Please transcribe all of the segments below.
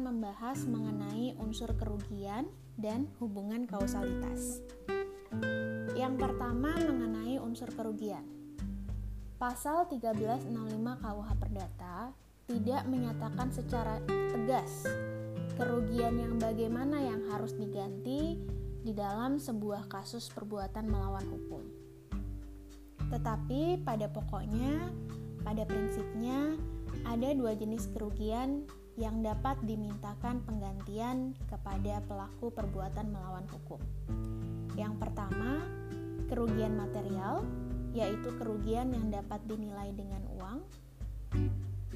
Akan membahas mengenai unsur kerugian dan hubungan kausalitas. Yang pertama mengenai unsur kerugian. Pasal 1365 KUH Perdata tidak menyatakan secara tegas kerugian yang bagaimana yang harus diganti di dalam sebuah kasus perbuatan melawan hukum. Tetapi pada pokoknya, pada prinsipnya, ada dua jenis kerugian yang dapat dimintakan penggantian kepada pelaku perbuatan melawan hukum. Yang pertama, kerugian material, yaitu kerugian yang dapat dinilai dengan uang.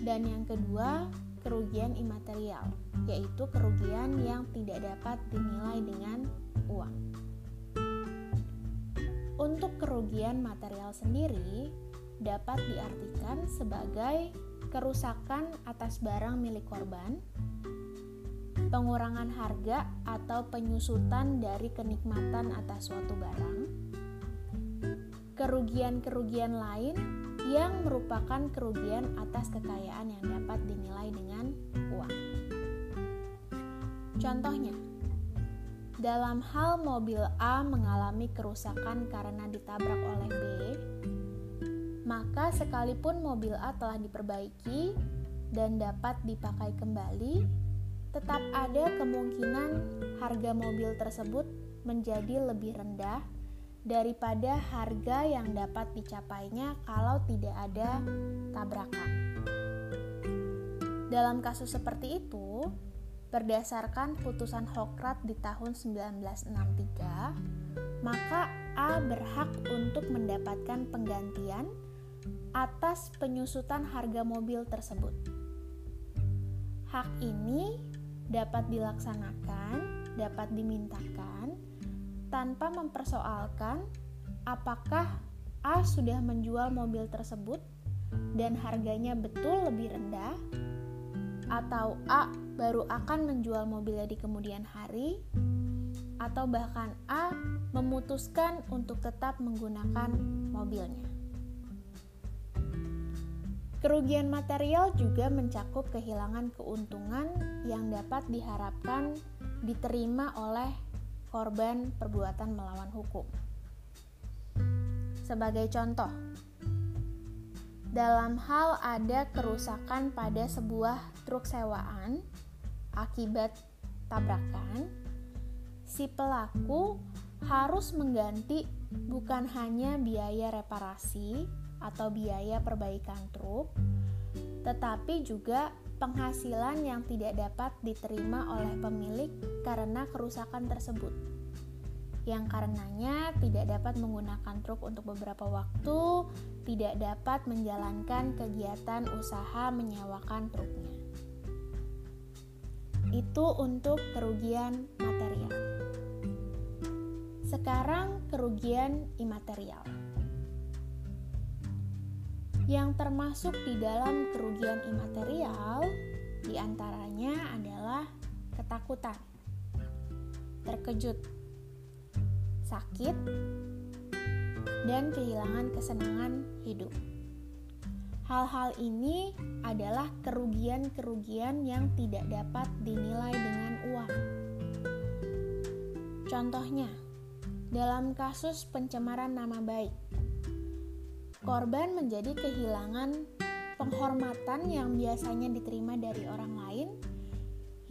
Dan yang kedua, kerugian imaterial, yaitu kerugian yang tidak dapat dinilai dengan uang. Untuk kerugian material sendiri dapat diartikan sebagai kerusakan atas barang milik korban, pengurangan harga atau penyusutan dari kenikmatan atas suatu barang, kerugian-kerugian lain yang merupakan kerugian atas kekayaan yang dapat dinilai dengan uang. Contohnya, dalam hal mobil A mengalami kerusakan karena ditabrak oleh B, maka sekalipun mobil A telah diperbaiki dan dapat dipakai kembali, tetap ada kemungkinan harga mobil tersebut menjadi lebih rendah daripada harga yang dapat dicapainya kalau tidak ada tabrakan. Dalam kasus seperti itu, berdasarkan putusan Hokrat di tahun 1963, maka A berhak untuk mendapatkan penggantian atas penyusutan harga mobil tersebut. Hak ini dapat dilaksanakan, dapat dimintakan tanpa mempersoalkan apakah A sudah menjual mobil tersebut dan harganya betul lebih rendah atau A baru akan menjual mobilnya di kemudian hari atau bahkan A memutuskan untuk tetap menggunakan mobilnya. Kerugian material juga mencakup kehilangan keuntungan yang dapat diharapkan diterima oleh korban perbuatan melawan hukum. Sebagai contoh, dalam hal ada kerusakan pada sebuah truk sewaan akibat tabrakan, si pelaku harus mengganti bukan hanya biaya reparasi atau biaya perbaikan truk, tetapi juga penghasilan yang tidak dapat diterima oleh pemilik karena kerusakan tersebut. Yang karenanya tidak dapat menggunakan truk untuk beberapa waktu, tidak dapat menjalankan kegiatan usaha menyewakan truknya. Itu untuk kerugian material. Sekarang kerugian imaterial yang termasuk di dalam kerugian imaterial di antaranya adalah ketakutan, terkejut, sakit, dan kehilangan kesenangan hidup. Hal-hal ini adalah kerugian-kerugian yang tidak dapat dinilai dengan uang. Contohnya, dalam kasus pencemaran nama baik, korban menjadi kehilangan penghormatan yang biasanya diterima dari orang lain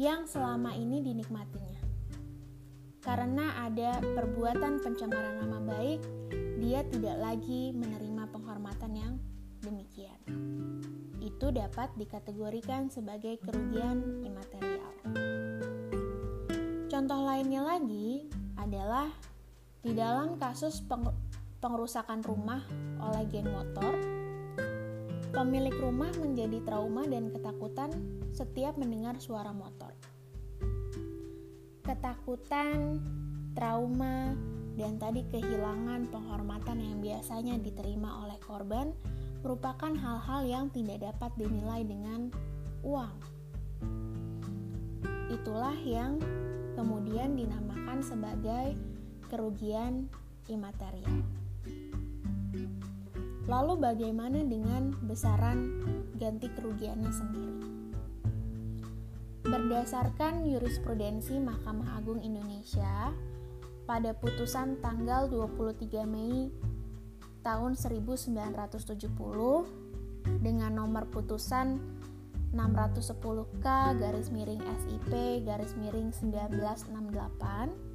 yang selama ini dinikmatinya. Karena ada perbuatan pencemaran nama baik, dia tidak lagi menerima penghormatan yang demikian. Itu dapat dikategorikan sebagai kerugian imaterial. Contoh lainnya lagi adalah di dalam kasus pengerusakan rumah oleh geng motor, pemilik rumah menjadi trauma dan ketakutan setiap mendengar suara motor. Ketakutan, trauma, dan tadi kehilangan penghormatan yang biasanya diterima oleh korban merupakan hal-hal yang tidak dapat dinilai dengan uang. Itulah yang kemudian dinamakan sebagai kerugian imaterial. Lalu bagaimana dengan besaran ganti kerugiannya sendiri? Berdasarkan jurisprudensi Mahkamah Agung Indonesia pada putusan tanggal 23 Mei tahun 1970 dengan nomor putusan 610K garis miring SIP garis miring 1968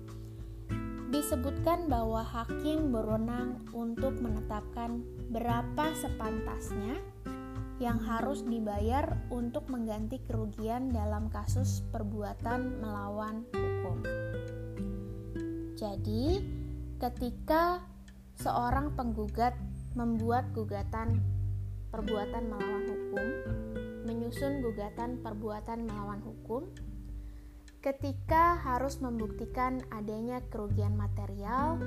disebutkan bahwa hakim berwenang untuk menetapkan berapa sepantasnya yang harus dibayar untuk mengganti kerugian dalam kasus perbuatan melawan hukum. Jadi, ketika seorang penggugat membuat gugatan perbuatan melawan hukum, menyusun gugatan perbuatan melawan hukum ketika harus membuktikan adanya kerugian material,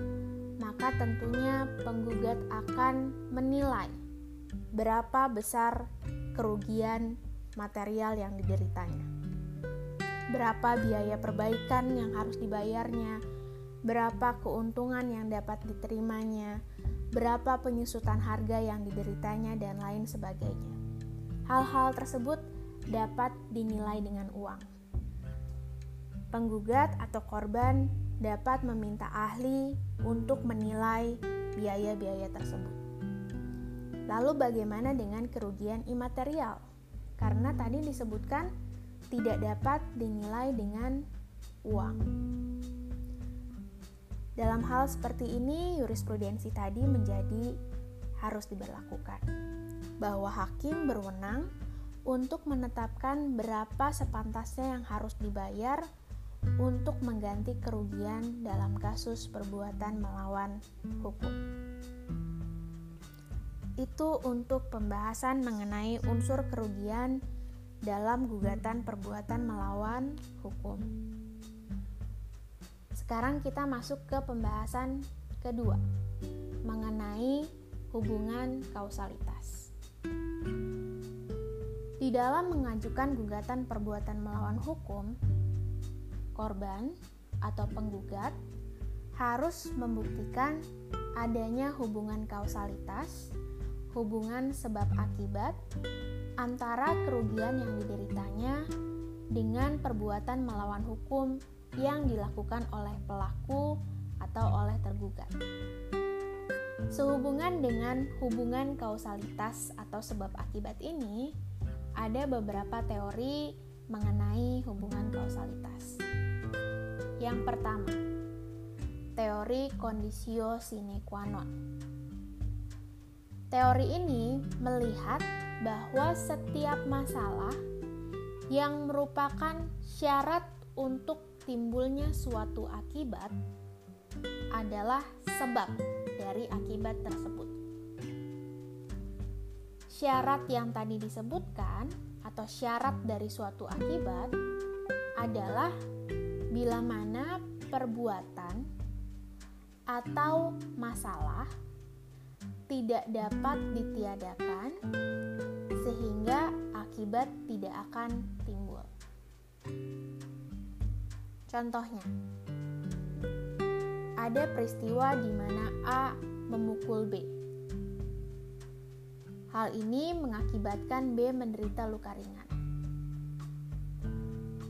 maka tentunya penggugat akan menilai berapa besar kerugian material yang dideritanya. Berapa biaya perbaikan yang harus dibayarnya, berapa keuntungan yang dapat diterimanya, berapa penyusutan harga yang dideritanya, dan lain sebagainya. Hal-hal tersebut dapat dinilai dengan uang. Penggugat atau korban dapat meminta ahli untuk menilai biaya-biaya tersebut. Lalu, bagaimana dengan kerugian imaterial? Karena tadi disebutkan tidak dapat dinilai dengan uang. Dalam hal seperti ini, jurisprudensi tadi menjadi harus diberlakukan bahwa hakim berwenang untuk menetapkan berapa sepantasnya yang harus dibayar untuk mengganti kerugian dalam kasus perbuatan melawan hukum. Itu untuk pembahasan mengenai unsur kerugian dalam gugatan perbuatan melawan hukum. Sekarang kita masuk ke pembahasan kedua mengenai hubungan kausalitas. Di dalam mengajukan gugatan perbuatan melawan hukum, korban atau penggugat harus membuktikan adanya hubungan kausalitas, hubungan sebab akibat antara kerugian yang dideritanya dengan perbuatan melawan hukum yang dilakukan oleh pelaku atau oleh tergugat. Sehubungan dengan hubungan kausalitas atau sebab akibat ini, ada beberapa teori mengenai hubungan kausalitas. Yang pertama, teori kondisio sine qua non. Teori ini melihat bahwa setiap masalah yang merupakan syarat untuk timbulnya suatu akibat adalah sebab dari akibat tersebut syarat yang tadi disebutkan atau syarat dari suatu akibat adalah bila mana perbuatan atau masalah tidak dapat ditiadakan sehingga akibat tidak akan timbul. Contohnya, ada peristiwa di mana A memukul B Hal ini mengakibatkan B menderita luka ringan.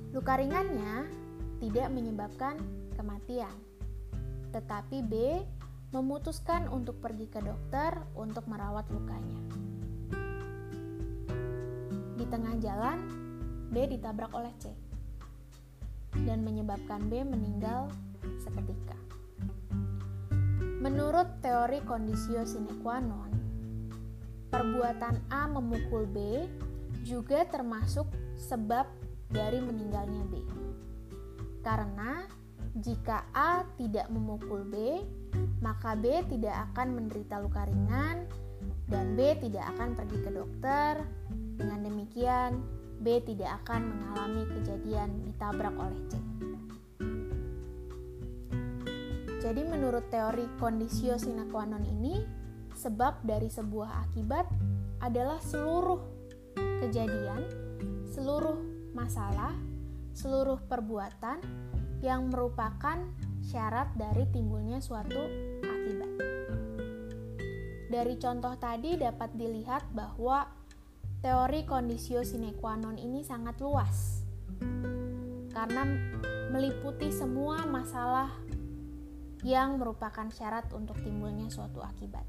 Luka ringannya tidak menyebabkan kematian, tetapi B memutuskan untuk pergi ke dokter untuk merawat lukanya. Di tengah jalan, B ditabrak oleh C dan menyebabkan B meninggal seketika. Menurut teori kondisio sine qua non, perbuatan A memukul B juga termasuk sebab dari meninggalnya B. Karena jika A tidak memukul B, maka B tidak akan menderita luka ringan dan B tidak akan pergi ke dokter. Dengan demikian, B tidak akan mengalami kejadian ditabrak oleh C. Jadi menurut teori kondisio sine qua non ini, Sebab dari sebuah akibat adalah seluruh kejadian, seluruh masalah, seluruh perbuatan yang merupakan syarat dari timbulnya suatu akibat. Dari contoh tadi dapat dilihat bahwa teori kondisio sine qua non ini sangat luas. karena meliputi semua masalah yang merupakan syarat untuk timbulnya suatu akibat.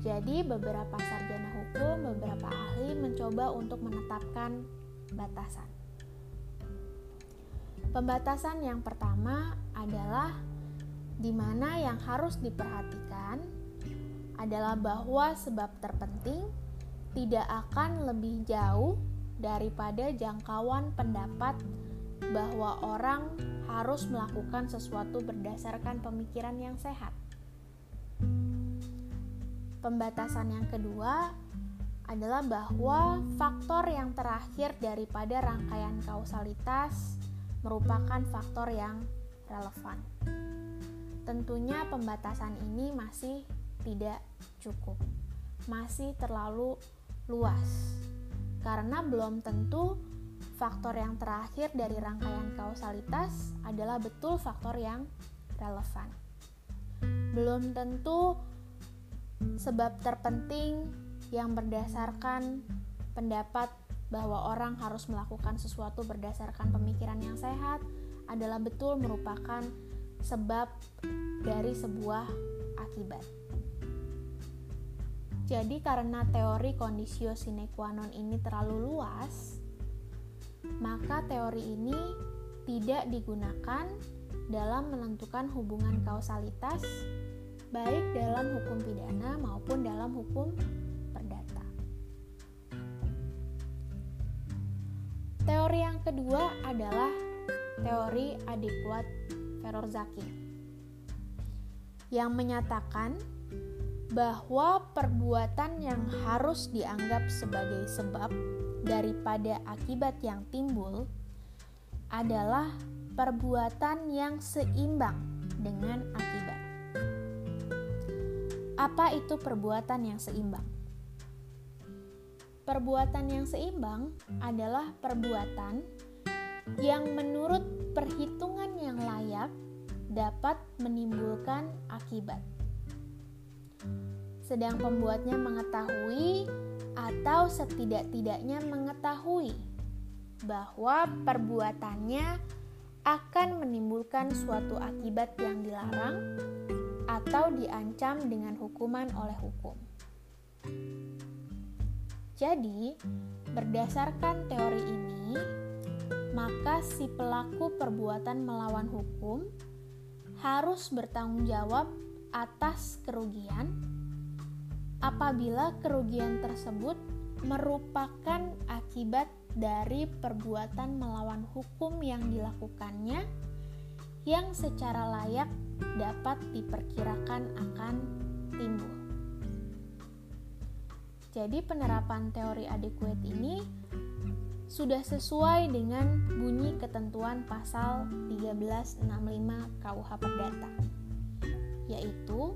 Jadi, beberapa sarjana hukum, beberapa ahli mencoba untuk menetapkan batasan. Pembatasan yang pertama adalah di mana yang harus diperhatikan adalah bahwa sebab terpenting tidak akan lebih jauh daripada jangkauan pendapat bahwa orang harus melakukan sesuatu berdasarkan pemikiran yang sehat. Pembatasan yang kedua adalah bahwa faktor yang terakhir daripada rangkaian kausalitas merupakan faktor yang relevan. Tentunya pembatasan ini masih tidak cukup, masih terlalu luas karena belum tentu faktor yang terakhir dari rangkaian kausalitas adalah betul faktor yang relevan. Belum tentu sebab terpenting yang berdasarkan pendapat bahwa orang harus melakukan sesuatu berdasarkan pemikiran yang sehat adalah betul merupakan sebab dari sebuah akibat. Jadi karena teori kondisio sine qua non ini terlalu luas, maka teori ini tidak digunakan dalam menentukan hubungan kausalitas baik dalam hukum pidana maupun dalam hukum Teori yang kedua adalah teori adekuat Ferorzaki yang menyatakan bahwa perbuatan yang harus dianggap sebagai sebab daripada akibat yang timbul adalah perbuatan yang seimbang dengan akibat. Apa itu perbuatan yang seimbang? Perbuatan yang seimbang adalah perbuatan yang menurut perhitungan yang layak dapat menimbulkan akibat sedang pembuatnya mengetahui atau setidak-tidaknya mengetahui bahwa perbuatannya akan menimbulkan suatu akibat yang dilarang atau diancam dengan hukuman oleh hukum. Jadi, berdasarkan teori ini, maka si pelaku perbuatan melawan hukum harus bertanggung jawab atas kerugian apabila kerugian tersebut merupakan akibat dari perbuatan melawan hukum yang dilakukannya yang secara layak dapat diperkirakan akan timbul. Jadi penerapan teori adequate ini sudah sesuai dengan bunyi ketentuan pasal 1365 KUH Perdata, yaitu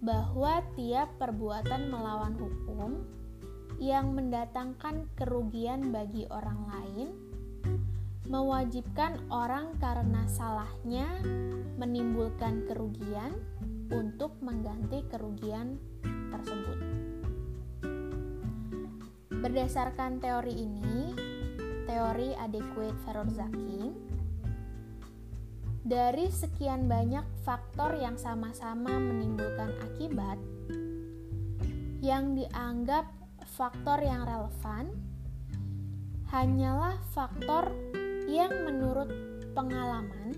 bahwa tiap perbuatan melawan hukum yang mendatangkan kerugian bagi orang lain mewajibkan orang karena salahnya menimbulkan kerugian untuk mengganti kerugian tersebut. Berdasarkan teori ini, teori adequate Ferorzaki, dari sekian banyak faktor yang sama-sama menimbulkan akibat, yang dianggap faktor yang relevan hanyalah faktor yang menurut pengalaman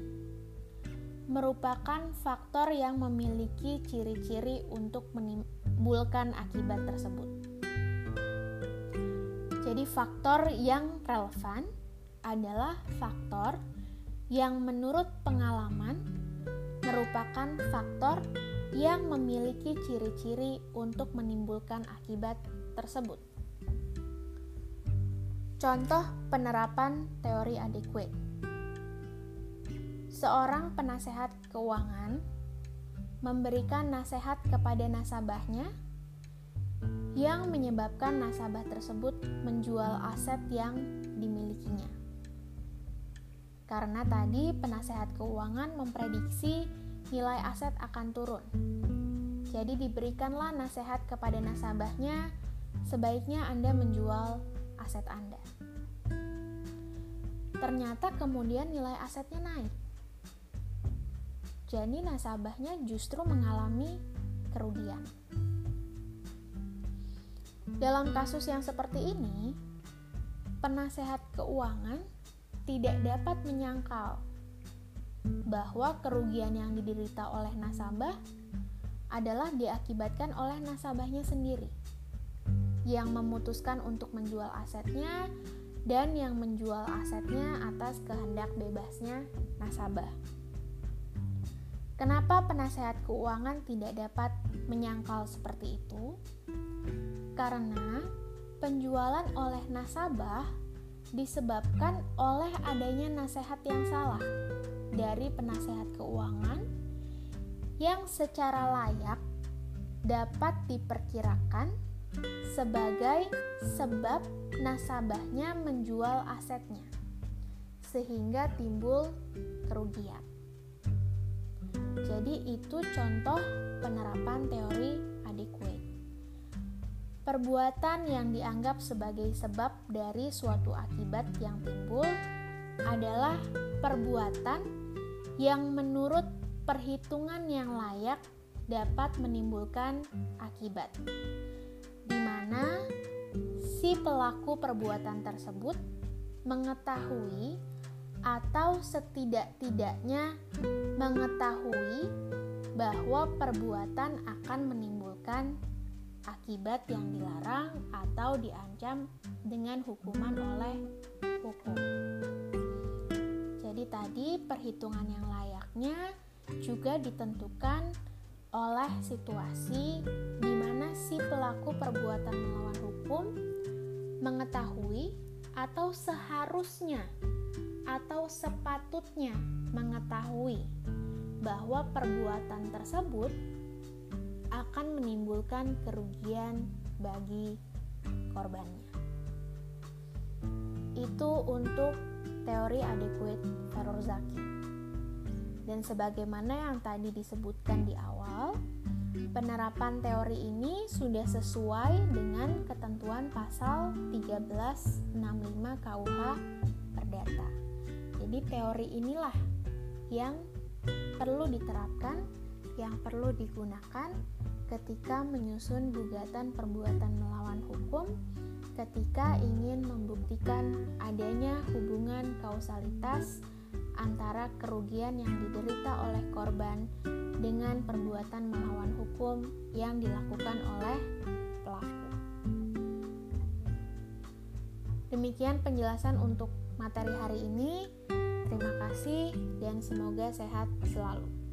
merupakan faktor yang memiliki ciri-ciri untuk menimbulkan akibat tersebut. Jadi, faktor yang relevan adalah faktor yang menurut pengalaman merupakan faktor yang memiliki ciri-ciri untuk menimbulkan akibat tersebut. Contoh penerapan teori adequate. Seorang penasehat keuangan memberikan nasihat kepada nasabahnya yang menyebabkan nasabah tersebut menjual aset yang dimilikinya karena tadi penasehat keuangan memprediksi nilai aset akan turun. Jadi diberikanlah nasihat kepada nasabahnya, sebaiknya Anda menjual aset Anda. ternyata kemudian nilai asetnya naik. Jadi nasabahnya justru mengalami kerugian. Dalam kasus yang seperti ini, penasehat keuangan tidak dapat menyangkal bahwa kerugian yang diderita oleh nasabah adalah diakibatkan oleh nasabahnya sendiri yang memutuskan untuk menjual asetnya dan yang menjual asetnya atas kehendak bebasnya nasabah. Kenapa penasehat keuangan tidak dapat menyangkal seperti itu? Karena penjualan oleh nasabah disebabkan oleh adanya nasihat yang salah dari penasehat keuangan yang secara layak dapat diperkirakan sebagai sebab nasabahnya menjual asetnya, sehingga timbul kerugian. Jadi, itu contoh penerapan teori adequate. Perbuatan yang dianggap sebagai sebab dari suatu akibat yang timbul adalah perbuatan yang menurut perhitungan yang layak dapat menimbulkan akibat di mana si pelaku perbuatan tersebut mengetahui atau setidak-tidaknya mengetahui bahwa perbuatan akan menimbulkan akibat yang dilarang atau diancam dengan hukuman oleh hukum. Jadi tadi perhitungan yang layaknya juga ditentukan oleh situasi di mana si pelaku perbuatan melawan hukum mengetahui atau seharusnya atau sepatutnya mengetahui bahwa perbuatan tersebut akan menimbulkan kerugian bagi korbannya. Itu untuk teori adequate Ferorzaki. Dan sebagaimana yang tadi disebutkan di awal, penerapan teori ini sudah sesuai dengan ketentuan pasal 1365 KUH Perdata. Jadi teori inilah yang perlu diterapkan, yang perlu digunakan ketika menyusun gugatan perbuatan melawan hukum ketika ingin membuktikan adanya hubungan kausalitas antara kerugian yang diderita oleh korban dengan perbuatan melawan hukum yang dilakukan oleh pelaku. Demikian penjelasan untuk materi hari ini. Terima kasih dan semoga sehat selalu.